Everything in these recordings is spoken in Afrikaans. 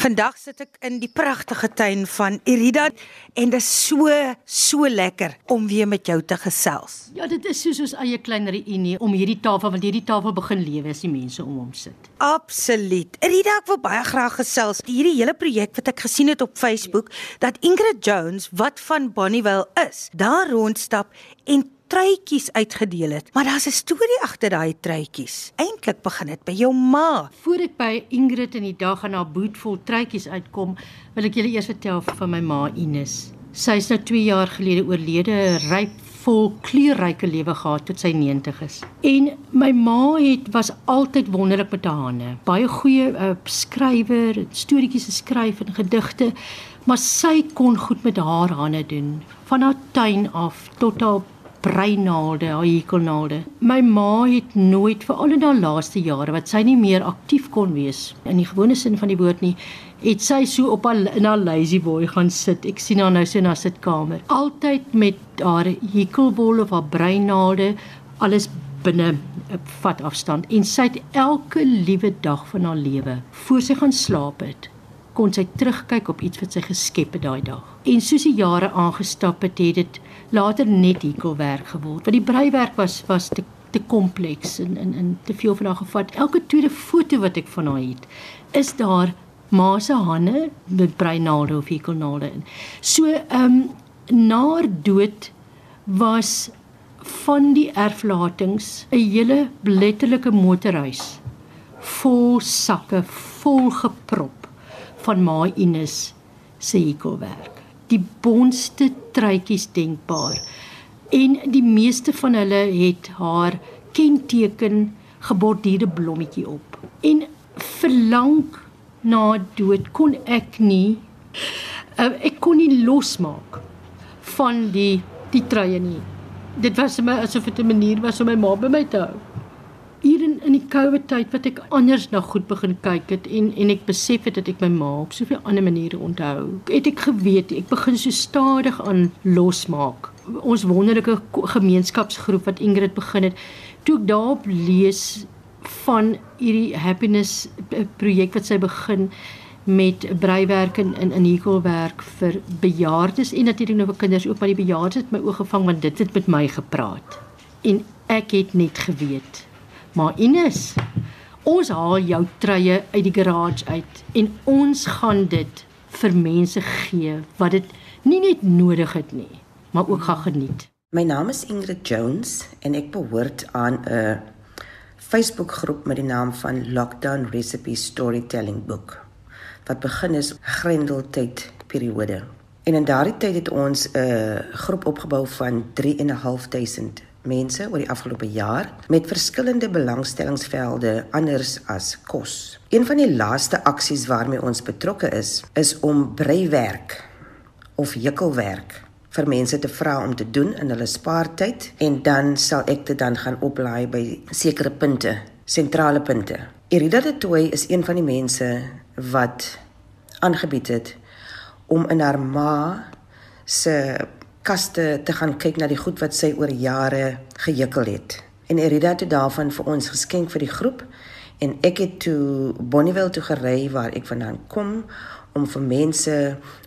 Vandag sit ek in die pragtige tuin van Irida en dit is so so lekker om weer met jou te gesels. Ja, dit is soos ons eie klein reunie om hierdie tafel want hierdie tafel begin lewe as die mense om hom sit. Absoluut. Irida, ek wil baie graag gesels. Hierdie hele projek wat ek gesien het op Facebook dat Ingrid Jones wat van Bonnievale is, daar rondstap en truitjies uitgedeel het. Maar daar's 'n storie agter daai truitjies. Eintlik begin dit by jou ma. Voor ek by Ingrid in die dag aan haar boot vol truitjies uitkom, wil ek julle eers vertel van my ma Ines. Sy is nou 2 jaar gelede oorlede, ryp vol kleurryke lewe gehad tot sy 90 is. En my ma het was altyd wonderlik met haar hande. Baie goeie uh, skrywer, storieetjies geskryf en gedigte, maar sy kon goed met haar hande doen, van haar tuin af tot haar breinaalde, haar hekelnaalde. My ma het nooit vir al in haar laaste jare wat sy nie meer aktief kon wees in die gewone sin van die woord nie, het sy so op haar in haar lazy boy gaan sit. Ek sien haar nou so in haar sitkamer. Altyd met haar hekelwol of haar breinaalde, alles binne 'n vat afstand en sy het elke liewe dag van haar lewe voor sy gaan slaap het kon sy terugkyk op iets wat sy geskep het daai dag. En soos die jare aangestap het, het dit later net hekelwerk geword. Want die breiwerk was was te te kompleks en en en te veel van haar gevat. Elke tweede foto wat ek van haar het, is daar ma se hande met breinaalde of hekelnaalde in. So ehm um, na haar dood was van die erflatings 'n hele letterlike motorhuis vol sakke vol geprop van ma Ines se hekelwerk die bonste truitjies denkbaar. En die meeste van hulle het haar kenteken geborduurde blommetjie op. En verlang na dood kon ek nie uh, ek kon nie losmaak van die die truie nie. Dit was my asof dit 'n manier was om my ma by my te hou hier in in die COVID tyd wat ek anders na goed begin kyk het en en ek besef het dat ek my ma op soveel ander maniere onthou. Het ek geweet ek begin so stadig aan losmaak. Ons wonderlike gemeenskapsgroep wat Ingrid begin het, toe ek daarop lees van hierdie happiness projek wat sy begin met breiwerk en in in hekelwerk vir bejaardes en natuurlik nou vir kinders ook maar die bejaardes het my oog gevang want dit het met my gepraat en ek het net geweet Maar Ines, ons haal jou truie uit die garage uit en ons gaan dit vir mense gee wat dit nie net nodig het nie, maar ook gaan geniet. My naam is Ingrid Jones en ek behoort aan 'n Facebookgroep met die naam van Lockdown Recipe Storytelling Book wat begin is Grendeltyd periode. En in daardie tyd het ons 'n groep opgebou van 3 mense oor die afgelope jaar met verskillende belangstellingsvelde anders as kos. Een van die laaste aksies waarmee ons betrokke is, is om breiwerk of jukkelwerk vir mense te vra om te doen in hulle spaartyd en dan sal ek dit dan gaan oplaai by sekere punte, sentrale punte. Irida de Tooi is een van die mense wat aangebied het om in haar ma se kaste te gaan kyk na die goed wat sy oor jare gejukkel het. En Erida het daarvan vir ons geskenk vir die groep en ek het toe Bonnievale toe gery waar ek vandaan kom om vir mense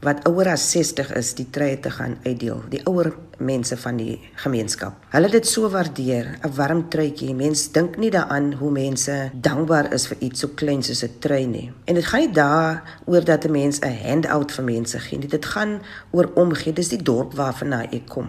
wat ouer as 60 is die treë te gaan uitdeel, die ouer mense van die gemeenskap. Hulle het dit so waardeer, 'n warm truitjie. Mense dink nie daaraan hoe mense dankbaar is vir iets so klein soos 'n trui nie. En dit gaan nie daaroor dat 'n mens 'n handout vir mense gee nie. Dit gaan oor omgee. Dis die dorp waarvan ek kom.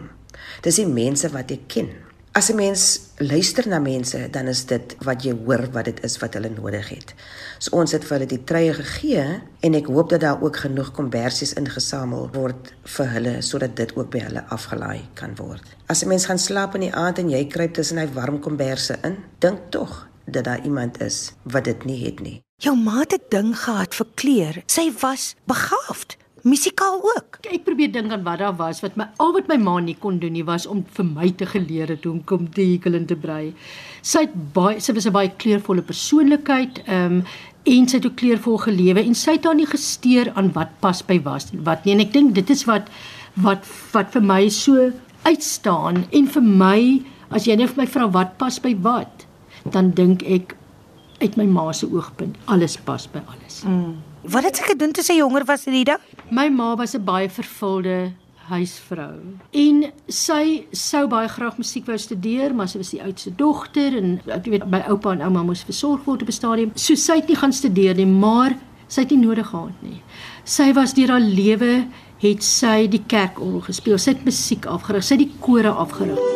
Dis die mense wat ek ken. As 'n mens luister na mense, dan is dit wat jy hoor wat dit is wat hulle nodig het. So ons het vir hulle die treie gegee en ek hoop dat daar ook genoeg kombersies ingesamel word vir hulle sodat dit ook by hulle afgelaai kan word. As 'n mens gaan slaap in die aand en jy kruip tussen hy warm komberse in, dink tog dat daar iemand is wat dit nie het nie. Jou ma het 'n ding gehad vir kleur. Sy was begaafd musikaal ook. Ek probeer dink aan wat daar was wat my al wat my ma nie kon doen nie was om vir my te geleer het hoe om kom te hekel en te brei. Sy het baie sy was 'n baie kleurvolle persoonlikheid, ehm um, en sy het ook kleurvol gelewe en sy het haar nie gesteer aan wat pas by was wat nie en ek dink dit is wat wat wat vir my so uitstaan en vir my as jy nou vir my vra wat pas by wat dan dink ek uit my ma se oogpunt alles pas by alles. Mm. Wat het sy gedoen toe sy jonger was, Rida? My ma was 'n baie vervulde huisvrou. En sy sou baie graag musiek wou studeer, maar sy was die oudste dogter en jy weet my oupa en ouma moes versorg word op 'n stadium. So sy het nie gaan studeer nie, maar sy het nie nodig gehad nie. Sy was deur haar lewe het sy die kerkorgel gespeel. Sy het musiek afgerig, sy het die kore afgerig.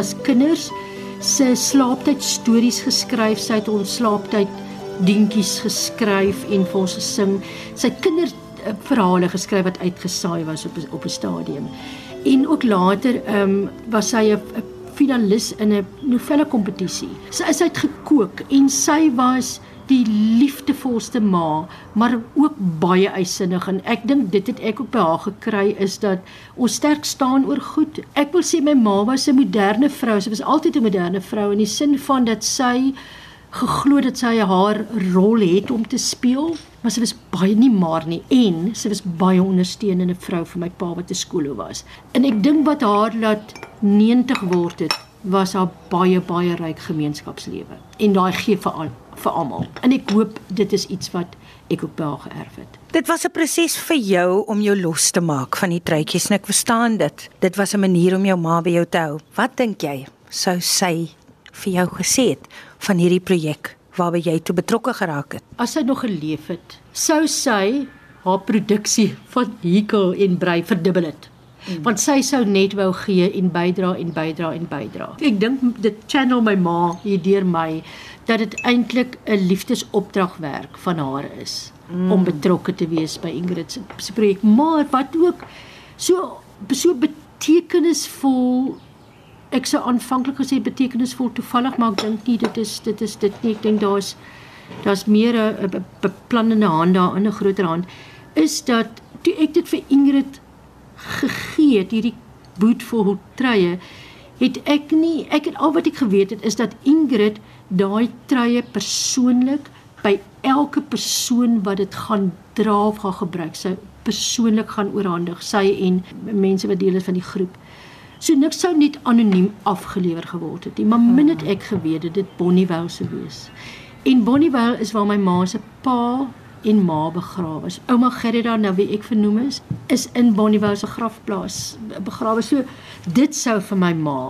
As kinders se slaaptyd stories geskryf. Sy het ons slaaptyd dingetjies geskryf en vir ons gesing. Sy het kinderverhale geskryf wat uitgesaai was op op 'n stadium. En ook later ehm um, was sy 'n finalis in 'n novelle kompetisie. Sy is uit gekook en sy was die liefdevolste ma, maar ook baie eisinnig en ek dink dit het ek ook by haar gekry is dat ons sterk staan oor goed. Ek wil sê my ma was 'n moderne vrou. Sy was altyd 'n moderne vrou in die sin van dat sy geglo dat sy haar rol het om te speel, maar sy was baie nie maar nie en sy was baie ondersteunende vrou vir my pa wat 'n skoolhoof was. En ek dink wat haar laat 90 word het was haar baie baie ryk gemeenskapslewe en daai gee vir al vir almal. En ek hoop dit is iets wat ek ook haar geërf het. Dit was 'n proses vir jou om jou los te maak van die truitjies en ek verstaan dit. Dit was 'n manier om jou ma by jou te hou. Wat dink jy sou sy vir jou gesê het van hierdie projek waarby jy toe betrokke geraak het? As sy nog geleef het, sou sy haar produksie van Hikel en Brei verdubbel het. Mm. Want sy sou net wou gee en bydra en bydra en bydra. Ek dink dit channel my ma hier deur my dat dit eintlik 'n liefdesopdragwerk van haar is mm. om betrokke te wees by Ingrid se projek, maar wat ook so so betekenisvol ek sou aanvanklik gesê betekenisvol toevallig, maar ek dink nie dit is dit is dit nie. Ek dink daar's daar's meer 'n beplannende hand daar in 'n groter hand is dat toe ek dit vir Ingrid gegee het hierdie boetvol treye het ek nie ek het al wat ek geweet het is dat Ingrid daai treye persoonlik by elke persoon wat dit gaan dra of gaan gebruik sy persoonlik gaan oorhandig sy en mense wat deel is van die groep So niks sou net anoniem afgelewer geword het nie, maar min het ek geweet dit Bonnievale se wees. En Bonnievale is waar my ma se pa en ma begrawe is. Ouma Gerda, nou wie ek vernoem is, is in Bonnievale se grafplaas begrawe. So dit sou vir my ma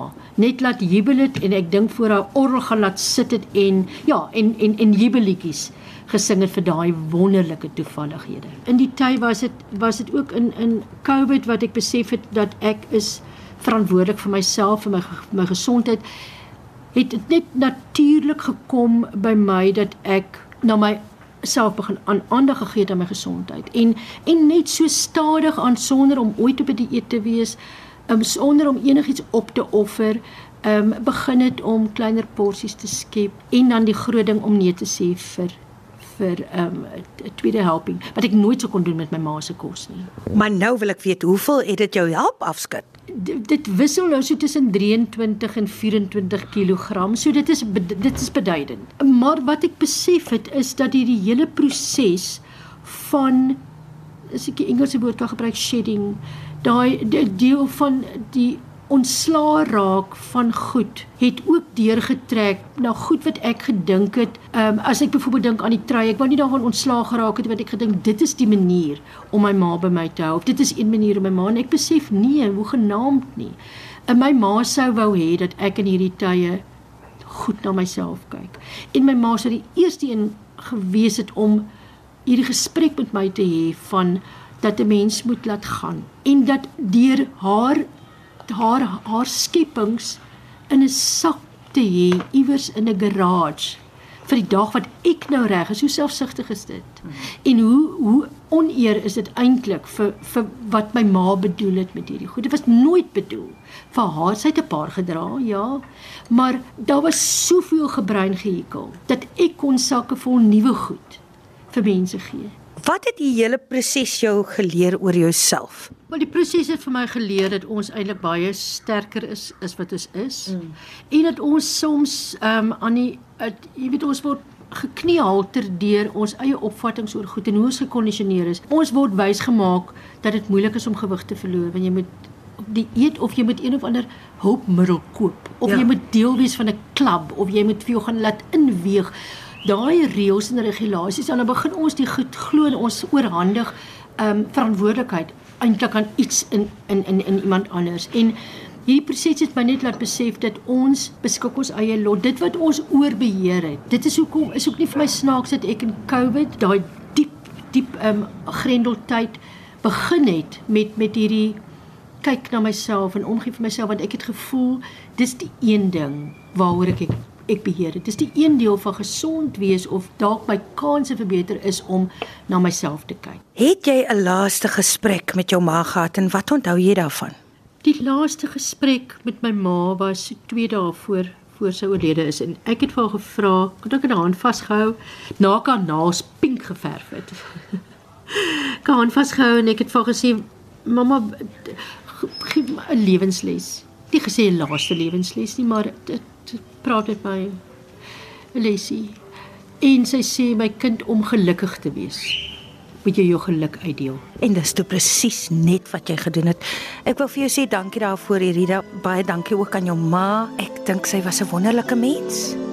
net laat jubel het en ek dink voor haar orgel laat sit het en ja, en en en jubeletjies gesing het vir daai wonderlike toevallighede. In die tyd was dit was dit ook in in COVID wat ek besef het dat ek is verantwoordelik vir myself en my my gesondheid het dit net natuurlik gekom by my dat ek na my self begin aan aandag gegee het aan my gesondheid. En en net so stadig aan sonder om ooit op 'n dieet te wees um, sonder om enigiets op te offer um, begin het om kleiner porsies te skep en dan die groot ding om nee te sê vir vir 'n um, tweede helping wat ek nooit sou kon doen met my ma se kos nie. Maar nou wil ek weet hoeveel het dit jou help afskud? D dit wissel nou so tussen 23 en 24 kg. So dit is dit is beduidend. Maar wat ek besef het is dat hierdie hele proses van as ek die Engelse woord kan gebruik shedding, daai deel van die ontslaa raak van goed het ook deurgetrek na goed wat ek gedink het. Um, as ek byvoorbeeld dink aan die trui ek wou nie daarvan ontslaa geraak het want ek gedink dit is die manier om my ma by my te hou dit is een manier om my ma en ek besef nee hoe genaamd nie. En my ma sou wou hê dat ek in hierdie tye goed na myself kyk. En my ma sou die eerste een gewees het om hierdie gesprek met my te hê van dat 'n mens moet laat gaan en dat deur haar haar haar skepings in 'n sak te hê iewers in 'n garage vir die dag wat ek nou reg is. Hoe selfsugtig is dit? En hoe hoe oneer is dit eintlik vir vir wat my ma bedoel het met hierdie goed? Dit was nooit bedoel vir haar. Sy het 'n paar gedra, ja, maar daar was soveel gebruin gehekel dat ek kon sakke vol nuwe goed vir mense gee. Wat het die hele proses jou geleer oor jouself? Wel die proses het vir my geleer dat ons eintlik baie sterker is as wat ons is. Mm. En dat ons soms ehm um, aan die het, jy weet ons word gekniehalter deur ons eie opvattinge oor goed en hoe ons gekondisioneer is. Ons word wys gemaak dat dit moeilik is om gewig te verloor wanneer jy moet die eet of jy moet een of ander hulpmiddel koop of ja. jy moet deel wees van 'n klub of jy moet vir jou gaan laat inweeg. Daai reëls en regulasies dan begin ons die goed glo en ons oorhandig ehm um, verantwoordelikheid eintlik aan iets in in in in iemand anders. En hierdie proses het my net laat besef dat ons beskik ons eie lot. Dit wat ons oorbeheer het. Dit is hoekom is ook nie vir my snaaks dat ek in COVID daai diep diep ehm um, grendeltyd begin het met met hierdie kyk na myself en omgee vir myself want ek het gevoel dis die een ding waaroor ek, ek beheer. Dit is die een deel van gesond wees of dalk my kanse verbeter is om na myself te kyk. Het jy 'n laaste gesprek met jou ma gehad en wat onthou jy daarvan? Die laaste gesprek met my ma was 2 dae voor voor sy oorlede is en ek het vir haar gevra, kon ek haar hand vasgehou na haar naels pink geverf het. kan vasgehou en ek het vir haar gesê mamma gee 'n lewensles. Nie gesê laaste lewensles nie, maar dit praat met my lesie. En sy sê my kind om gelukkig te wees. Moet jy jou geluk uitdeel. En dis toe presies net wat jy gedoen het. Ek wil vir jou sê dankie daarvoor, Irida. Baie dankie ook aan jou ma. Ek dink sy was 'n wonderlike mens.